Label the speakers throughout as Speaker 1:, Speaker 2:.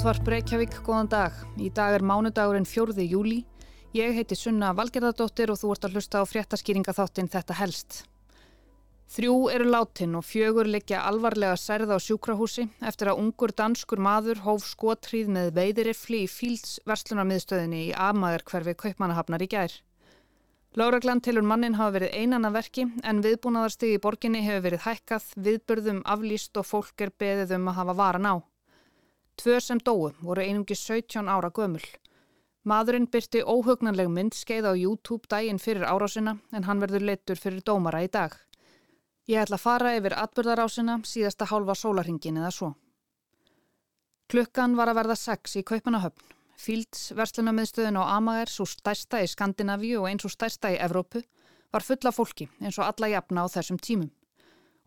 Speaker 1: Útvarp Reykjavík, góðan dag. Í dag er mánudagurinn 4. júli. Ég heiti Sunna Valgerðardóttir og þú ert að hlusta á fréttaskýringa þáttinn Þetta helst. Þrjú eru látin og fjögur liggja alvarlega særða á sjúkrahúsi eftir að ungur danskur maður hóf skotríð með veiðirifli í Fílds verslunarmiðstöðinni í Amager hverfi Kaupmannahafnar í gær. Láreglann tilur mannin hafa verið einan að verki en viðbúnaðarstigi í borginni hefur verið hækkað, viðbörðum aflýst og fólk er beðið um að hafa varan á. Tvö sem dóu voru einungi 17 ára gömul. Maðurinn byrti óhugnanleg myndskeið á YouTube dægin fyrir árásina en hann verður leittur fyrir dómara í dag. Ég ætla að fara yfir atbyrðarásina síðasta hálfa sólarhingin eða svo. Klukkan var að verða 6 í Kaupanahöfn. Fílds verslunarmiðstöðin á Amager, svo stærsta í Skandinavíu og eins og stærsta í Evrópu, var fulla fólki eins og alla jafna á þessum tímum.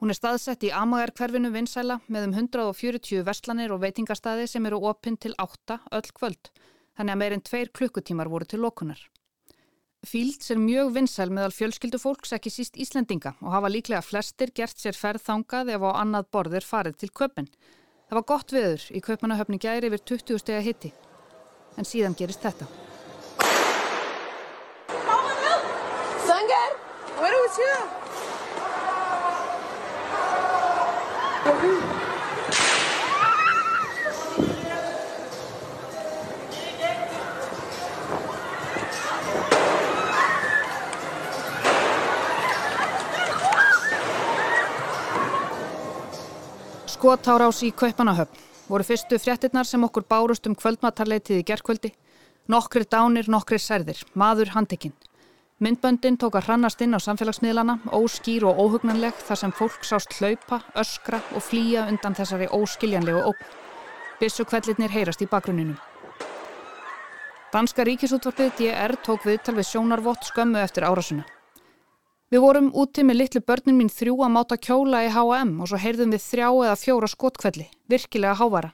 Speaker 1: Hún er staðsett í Amager hverfinu vinsæla með um 140 verslanir og veitingastæði sem eru opinn til 8 öll kvöld, þannig að meirinn tveir klukkutímar voru til lokunar. Fílds er mjög vinsæl meðal fjölskyldu fólks ekki síst Íslendinga og hafa líklega flestir gert sér ferð þangað ef á annað borðir farið til köpinn. Það var gott viður í köpmanahöfni gæri yfir 20 steg að hitti, en síðan gerist þetta.
Speaker 2: Sangar, what are we doing?
Speaker 1: Skotárás í Kaupanahöfn voru fyrstu fréttinnar sem okkur bárust um kvöldmatarleitið í gerðkvöldi. Nokkri dánir, nokkri særðir, maður handekinn. Myndböndin tók að hrannast inn á samfélagsmiðlana, óskýr og óhugnanleg þar sem fólk sást hlaupa, öskra og flýja undan þessari óskiljanlegu óp. Bissu kvellirnir heyrast í bakgruninum. Danska ríkisútvarpið DR tók viðtal við sjónarvott skömmu eftir árasuna. Við vorum úti með litlu börnin mín þrjú að máta kjóla í H&M og svo heyrðum við þrjá eða fjóra skotkvelli, virkilega hávara.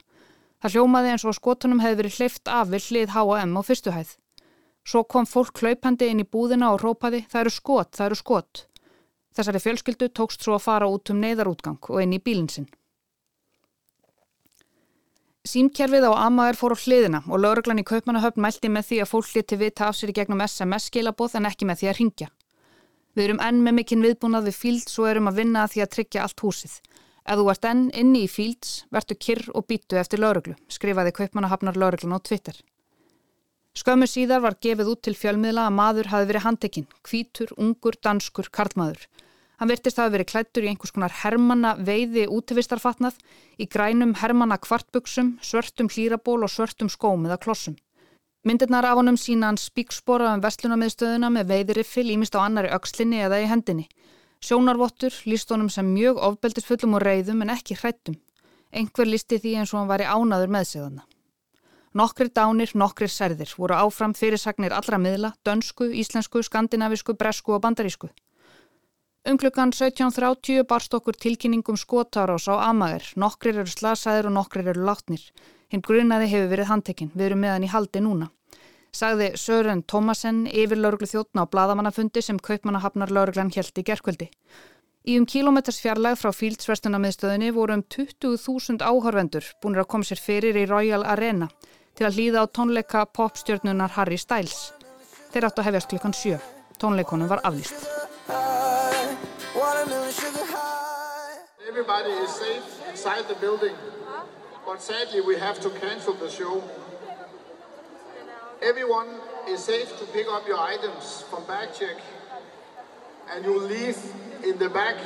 Speaker 1: Það hljómaði eins og skotunum hefði verið hleyft af við hlið H&M á fyrstuhæð. Svo kom fólk hlaupandi inn í búðina og rópaði það eru skot, það eru skot. Þessari fjölskyldu tókst svo að fara út um neyðarútgang og inn í bílinsinn. Símkerfið á Amager fór á hliðina og lauruglan í Kaupmannahöfn mælti með því að fólk liti vita af sér í gegnum SMS skilabóð en ekki með því að ringja. Við erum enn með mikinn viðbúnað við Fields og erum að vinna að því að tryggja allt húsið. Ef þú ert enn inni í Fields, vertu kyrr og býtu eftir lauruglu, skrifaði Kaupmannahafnar lauruglun á Twitter. Skömmu síðar var gefið út til fjölmiðla að maður hafi verið handekinn, kvítur, ungur, danskur, karlmaður. Hann virtist hafi verið klættur í einhvers konar hermanna veiði útivistarfatnað, í grænum hermanna kvartbuksum, svörtum hlýraból og svörtum skóm eða klossum. Myndirnar af honum sína hann spíkspora um vestlunamiðstöðuna með veiðiriffil ímist á annari aukslinni eða í hendinni. Sjónarvottur líst honum sem mjög ofbeldisfullum og reyðum en ekki hrættum. Engver listi því eins og hann væri ánaður með sig þannig. Nokkri dánir, nokkri særðir voru áfram fyrirsagnir allra miðla, dönsku, íslensku, skandinavisku, bresku og bandarísku. Um klukkan 17.30 barst okkur tilkynningum skotárás á Amager, nokkrir eru slasaðir og nokkrir eru látnir. Hinn grunaði hefur verið handtekinn, við erum meðan í haldi núna. Sagði Sören Thomasen yfir lauruglu þjóttna á bladamannafundi sem kaupmannahafnar lauruglan held í gerkvöldi. Í um kílometers fjarlæg frá fíldsverslunamiðstöðinni voru um 20.000 áhörvendur búinir að koma sér fyrir í Royal Arena til að hlýða á tónleika popstjörnunar Harry Styles. Þeir áttu að hefjast klukkan 7. Tónleikonum var aflýst.
Speaker 3: Everybody is safe inside the building, but sadly we have to cancel the show. Everyone is safe to pick up your items from bag check and you leave in the back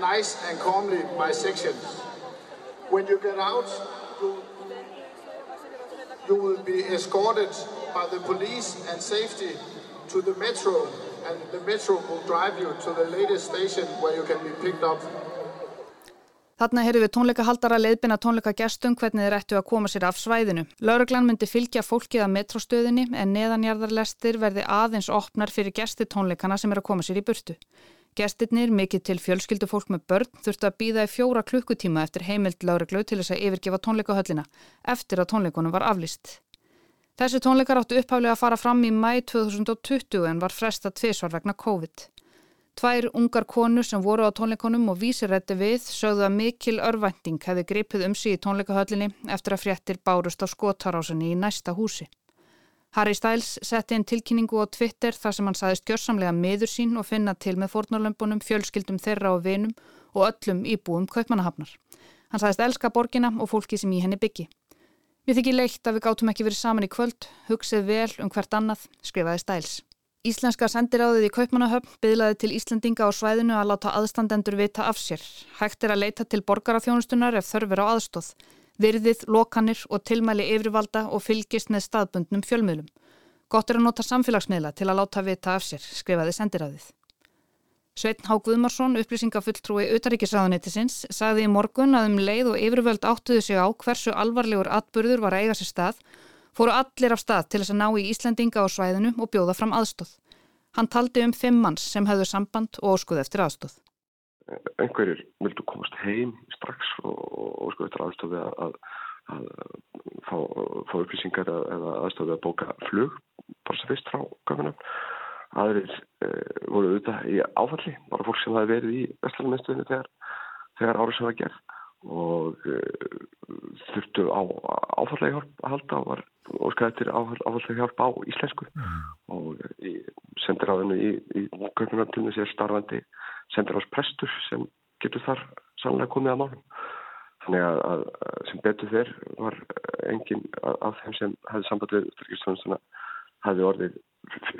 Speaker 3: nice and calmly by sections. When you get out, you, you will be escorted by the police and safety to the metro and the metro will drive you to the latest station where you can be picked up.
Speaker 1: Þarna heyrðu við tónleikahaldara leiðbina tónleikagestum hvernig þeir ættu að koma sér af svæðinu. Lauruglan myndi fylgja fólkið að metrostöðinni en neðanjarðarlestir verði aðeins opnar fyrir gesti tónleikana sem er að koma sér í burtu. Gestirnir, mikið til fjölskyldu fólk með börn, þurftu að býða í fjóra klukkutíma eftir heimild lauruglu til þess að yfirgefa tónleikahöllina eftir að tónleikunum var aflýst. Þessi tónleikar áttu upphaflega að fara fram í mæ 2020 en var fresta tviðsvar vegna COVID. Tvær ungar konur sem voru á tónleikonum og vísirætti við sögðu að mikil örvænting hefði gripið um í tónleikahöllinni eftir að fréttir bárust á skotarásinni í næsta húsi. Harry Styles setti inn tilkynningu á Twitter þar sem hann saðist gjörsamlega miður sín og finna til með fórnarlömpunum, fjölskyldum þeirra og vinum og öllum íbúum kaupmannahafnar. Hann saðist elska borgina og fólki sem í henni byggi. Við þykki leikt að við gátum ekki verið saman í kvöld, hugsið vel um hvert annað, skrifaði Styles. Íslenska sendiráðið í Kaupmannahöfn byðlaði til Íslandinga á svæðinu að láta aðstandendur vita af sér. Hægt er að leita til borgarafjónustunar ef þörfur á aðstóð. Virðið, lokanir og tilmæli yfirvalda og fylgist með staðbundnum fjölmiðlum. Gott er að nota samfélagsmiðla til að láta vita af sér, skrifaði sendiráðið. Sveitn Há Guðmarsson, upplýsingafulltrúi Utaríkisræðanetisins, sagði í morgun að um leið og yfirvöld áttuðu sig á hversu alvarlegur atburður var að eiga sér stað fóru allir af stað til þess að ná í Íslandinga á svæðinu og bjóða fram aðstóð. Hann taldi um fimm manns sem höfðu samband og óskuði eftir aðstóð.
Speaker 2: Einhverjir vildu komast heim strax og óskuði eftir aðstóði að, að, að fá, fá upplýsingar eða aðstóði að bóka flug bara sem fyrst frá göfinum. Aðrir e, voru auðvitað í áfalli, bara fólk sem hafi verið í vestlunarmiðstöðinu þegar, þegar árið sem það gerð og e, þurftu á áfallega hjálp að halda og var óskæði til áfallega hjálp á íslensku mm. og sendir á þennu í, í gögnunartunni sér starfandi sendir ás prestur sem getur þar sannlega komið að málum þannig að, að sem betur þér var engin af þeim sem hefði samband við styrkistöðunstuna hefði orðið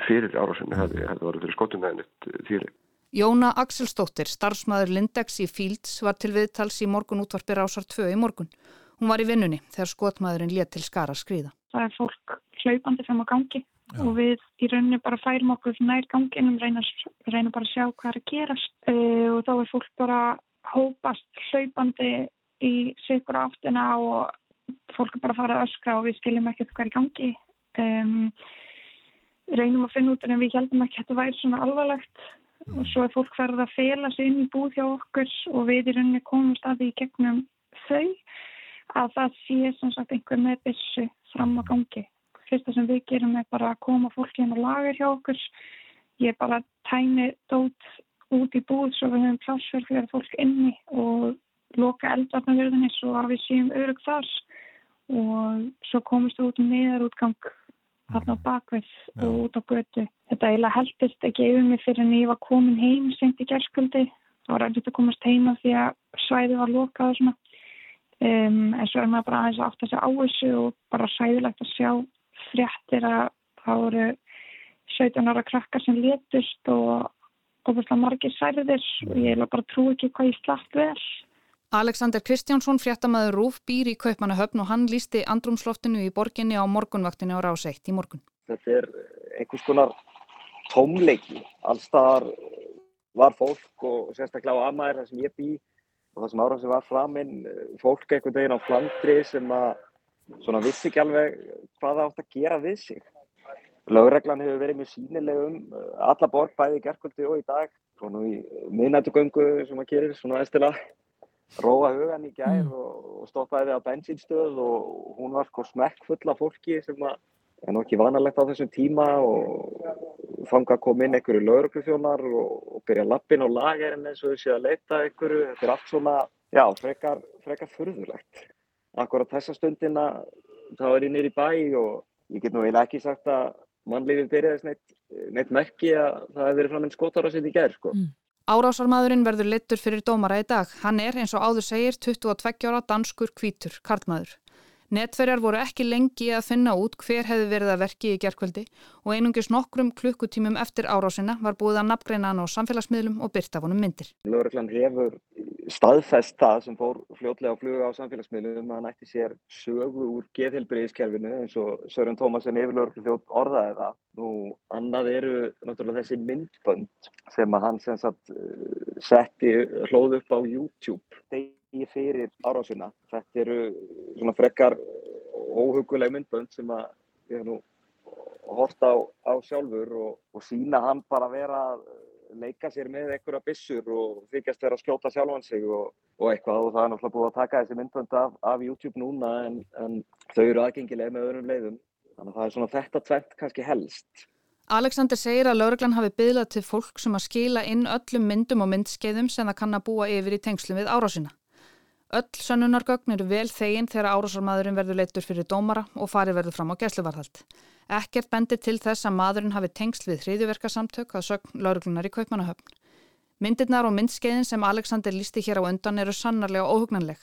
Speaker 2: fyrir árásunni hefði, hefði orðið fyrir skotunæðinni þýrið
Speaker 1: Jóna Axelsdóttir, starfsmæður Lindex í Fields, var til viðtals í morgun útvarpir ásar 2 í morgun. Hún var í vinnunni þegar skotmaðurinn létt til skara skriða.
Speaker 4: Það er fólk hlaupandi sem á gangi Já. og við í rauninu bara færum okkur nær ganginum, reynum reyna bara að sjá hvað er að gerast uh, og þá er fólk bara hópast hlaupandi í sigur áttina og fólk er bara að fara að öskra og við skiljum ekkert hvað er í gangi. Um, reynum að finna út en við heldum ekki að þetta væri svona alvarlegt og svo er fólk verið að fela sig inn í búð hjá okkur og við í rauninni komum staði í gegnum þau að það sé sem sagt einhver með byssu fram á gangi. Fyrsta sem við gerum er bara að koma fólki inn á lager hjá okkur. Ég bara tæni dót út í búð svo við höfum plássverð fyrir fólk inni og loka eldarnavörðinni svo að við séum örug þar og svo komist við út um neðarútgang þarna á bakvið Já. og út á götu. Þetta eiginlega heldist ekki yfir mig fyrir en ég var komin heim sent í gerðskuldi. Það var erfitt að komast heima því að svæði var lokað og svona. Um, en svo er maður bara aðeins átt að segja á þessu og bara sæðilegt að sjá fréttir að það voru 17 ára krakkar sem letust og ofislega margir særðir og ég bara trú ekki hvað ég slapp vel.
Speaker 1: Alexander Kristjánsson, fréttamaður Rúf, býr í Kaupmannahöfn og hann lísti andrumsloftinu í borginni á morgunvaktinu á Ráseitt í morgun.
Speaker 5: Þetta er einhvers konar tómleiki. Allstaðar var fólk og sérstaklega á Amæður þar sem ég bý og það sem ára sem var framinn, fólk einhvern veginn á flandri sem að svona vissi ekki alveg hvað það átt að gera við sig. Lögreglan hefur verið mjög sínilegum, alla borg bæði í gerðkvöldi og í dag, svona í miðnættugöngu sem að gerir svona aðstila róa hugan í gær mm. og, og stoppaði við á bensínstöð og hún var sko smekkfull af fólki sem að er nokkið vanalegt á þessum tíma og fanga að koma inn einhverju lauruglufjónar og, og byrja lappin og lagerinn eins og þessi að leita einhverju, þetta er allt svona, já, frekar, frekar furðulegt. Akkur á þessa stundina þá er ég nýri bæ og ég get nú eiginlega ekki sagt að mannlífið byrjaðist neitt, neitt merki að það hefur verið fram en skotar að setja í gerð, sko. Mm.
Speaker 1: Árásarmadurinn verður littur fyrir dómara í dag. Hann er, eins og áður segir, 22 ára danskur kvítur, karlmaður. Netferjar voru ekki lengi að finna út hver hefði verið að verki í gerðkvöldi og einungis nokkrum klukkutímum eftir árásina var búið að nafngreina hann á samfélagsmiðlum og byrta vonum myndir.
Speaker 5: Lörglann hefur staðfest það sem fór fljótlega á fluga á samfélagsmiðlum að hann ætti sér sögu úr geðhelbriðiskerfinu eins og Sören Tómasen yfirlörglu þjótt orðaði það. Nú, annað eru náttúrulega þessi myndbönd sem að hann sem sagt eh, setti hlóð upp á YouTube degi fyrir árásina. Þetta eru svona frekkar óhuguleg myndbönd sem að ég hef nú hort á, á sjálfur og, og sína hann bara vera að leika sér með einhverja bissur og þykjast vera að skjóta sjálfan sig og, og eitthvað og það er náttúrulega búið að taka þessi myndbönd af, af YouTube núna en, en þau eru aðgengilega með öðrum leiðum þannig að það er svona þetta tvent kannski helst
Speaker 1: Alexander segir að lauruglan hafi byðlað til fólk sem að skila inn öllum myndum og myndskeiðum sem það kann að búa yfir í tengslum við árásina. Öll sönnunargögn eru vel þegin þegar árásarmadurinn verður leittur fyrir dómara og farið verður fram á gæsluvarðhald. Ekkert bendir til þess að madurinn hafi tengsl við hriðjuverkasamtök að sögn lauruglunar í Kaupmannahöfn. Myndirnar og myndskeiðin sem Alexander lísti hér á undan eru sannarlega óhugnanleg.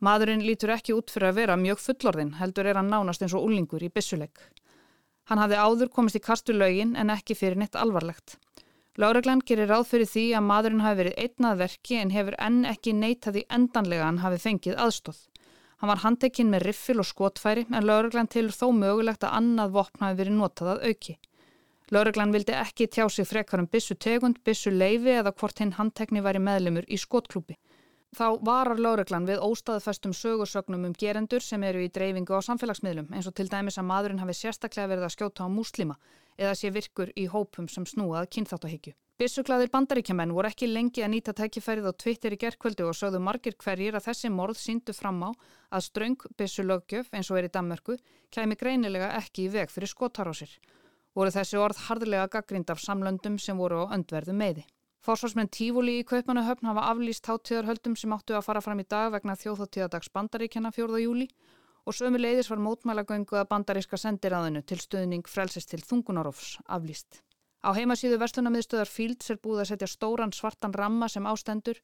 Speaker 1: Madurinn lítur ekki út fyrir að vera mjög fullorðin heldur er hann nánast eins og úlingur í bissuleik. Hann hafði áður komist í kastu lögin en ekki fyrir neitt alvarlegt. Láreglann gerir ráð fyrir því að maðurinn hafi verið einnað verki en hefur enn ekki neytaði endanlega hann hafi fengið aðstóð. Hann var handekinn með riffil og skotfæri en Láreglann tilur þó mögulegt að annað vopn hafi verið notað að auki. Láreglann vildi ekki tjá sig frekar um bissu tegund, bissu leifi eða hvort hinn handtekni væri meðlemur í skotklúpi. Þá varar láreglan við óstaðfestum sögursögnum um gerendur sem eru í dreifingu á samfélagsmiðlum eins og til dæmis að maðurinn hafi sérstaklega verið að skjóta á múslima eða sé virkur í hópum sem snúað kynþáttahyggju. Bissuglaðir bandaríkjaman voru ekki lengi að nýta tækifærið á Twitter í gerðkvöldu og sögðu margir hverjir að þessi morð síndu fram á að ströng bissulöggjöf eins og er í Danmörku kæmi greinilega ekki í veg fyrir skotarásir. Voru þessi orð hardilega gaggrind af samlöndum sem voru á öndverðu meði. Forsvarsmenn Tífúli í Kaupmannahöfn hafa aflýst hátíðarhöldum sem áttu að fara fram í dag vegna þjóðháttíðadags bandaríkjana 4. júli og sömu leiðis var mótmælagöngu að bandaríska sendiræðinu til stöðning frelsist til þungunarofs aflýst. Á heimasíðu verslunamiðstöðar Fields er búið að setja stóran svartan ramma sem ástendur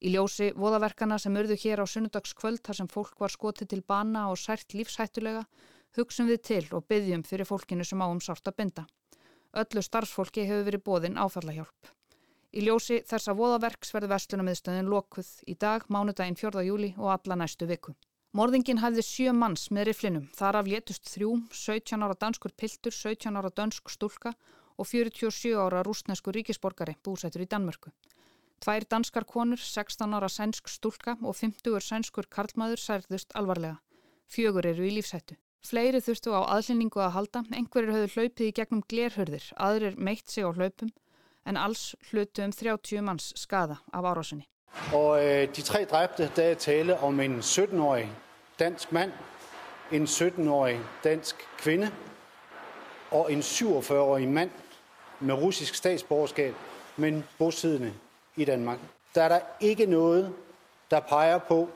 Speaker 1: í ljósi voðaverkana sem urðu hér á sunnudagskvöld þar sem fólk var skotið til bana og sært lífshættulega hugsum við til og byggjum fyrir fólkinu sem áum sárt að binda. Öllu starfsfólki hefur verið bóðin áfallahjálp. Í ljósi þessa voðaverks verður vestlunamiðstöðin lokuð í dag, mánudaginn 4. júli og alla næstu viku. Morðingin hafði sjö manns með riflinum, þar af létust þrjú, 17 ára danskur piltur, 17 ára dansk stúlka og 47 ára rúsnesku ríkisborgari búsættur í Danmörku. Tvær danskar konur, 16 ára sænsk stúlka og 50 sænskur karlmaður særðust alvarlega. Fjögur eru í lífsættu. Fleiri þurftu á aðlýningu að halda, einhverjir höfðu hlaupið í gegnum glerhörðir, aðrir meitt sig á hlaupum en alls hlutu um 30 manns skada af árásunni.
Speaker 6: Og øh, de tre dræbte, der er tale om en 17-årig dansk mand, en 17-årig dansk kvinde og en 47-årig mand med russisk statsborgerskab, men bosiddende i Danmark. Der er der ikke noget, der peger på,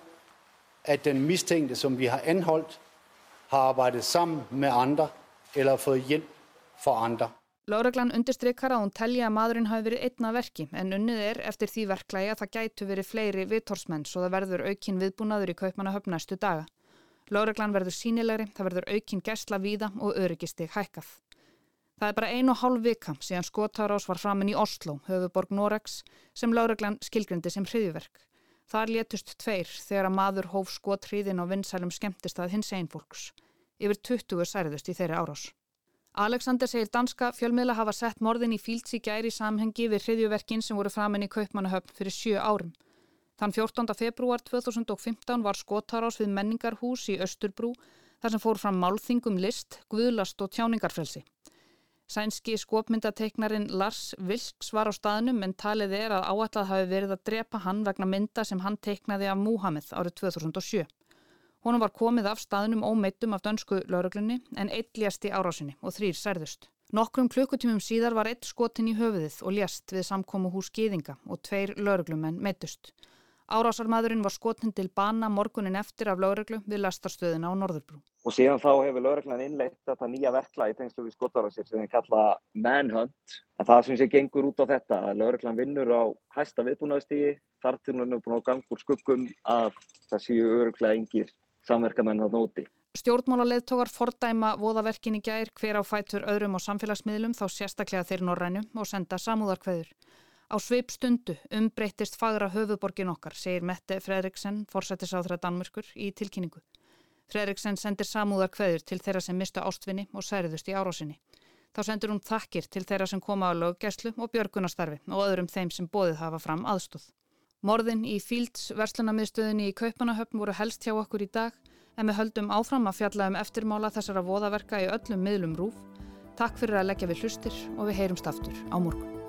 Speaker 6: at den mistænkte, som vi har anholdt, har arbejdet sammen med andre eller fået hjælp fra andre.
Speaker 1: Láreglan undirstrykkar að hún telja að maðurinn hafi verið einna verki en unnið er eftir því verklægi að það gætu verið fleiri viðtorsmenn svo það verður aukin viðbúnaður í kaupmanahöfn næstu daga. Láreglan verður sínilegri, það verður aukin gæsla víða og öryggistig hækkað. Það er bara einu og hálf vika síðan skotárás var framinn í Oslo, höfuborg Norex, sem Láreglan skilgrindi sem hriðiverk. Þar létust tveir þegar að maður hóf skot hriðin á vinsælum skemmtist að hins einn fólks. Yfir 20 særðust í þeirri árás. Alexander segir danska fjölmiðla hafa sett morðin í fílds í gæri samhengi við hriðjuverkin sem voru framinni í Kaupmannahöfn fyrir sjö árum. Þann 14. februar 2015 var skottarás við menningarhús í Östurbrú þar sem fór fram málþingum list, guðlast og tjáningarfrelsi. Sænski skopmyndateiknarin Lars Vilks var á staðnum en talið er að áætlað hafi verið að drepa hann vegna mynda sem hann teiknaði af Múhammed árið 2007. Honum var komið af staðnum ómeittum af dönsku lauruglunni en eitt ljast í árásinni og þrýr særðust. Nokkrum klukkutímum síðar var eitt skotin í höfuðið og ljast við samkómu hús Gýðinga og tveir lauruglumenn meittust. Árásarmadurinn var skotin til bana morgunin eftir af lauruglu við lastarstöðina á Norðurbrú.
Speaker 5: Og síðan þá hefur lauruglan innleitt þetta nýja verkla í tengslu við skotárásir sem við kalla manhunt. En það sem sé gengur út á þetta að lauruglan vinnur á hæsta viðbúnaðstígi þar til hún er búin á gangur skuggum að það séu öruglega engir samverkamenn að nóti.
Speaker 1: Stjórnmálaleðtogar fordæma voðaverkin í gær hver á fætur öðrum á samfélagsmiðlum þá sérstaklega þeir norrænu og senda samúðarkveður. Á sveip stundu umbreytist fagra höfuborgin okkar, segir Mette Fredriksen, forsættisáþra Danmörkur, í tilkynningu. Fredriksen sendir samúðarkveður til þeirra sem mistu ástvinni og særiðust í árásinni. Þá sendur hún þakkir til þeirra sem koma á löggæslu og björgunastarfi og öðrum þeim sem bóðið hafa fram aðstóð. Morðin í Fields verslunamiðstöðinni í Kaupanahöfn voru helst hjá okkur í dag en við höldum áfram að fjalla um eftirmála þessara voðaverka í öllum miðlum rúf. Takk fyrir að leggja við hlustir og við heyrumst aftur á morgun.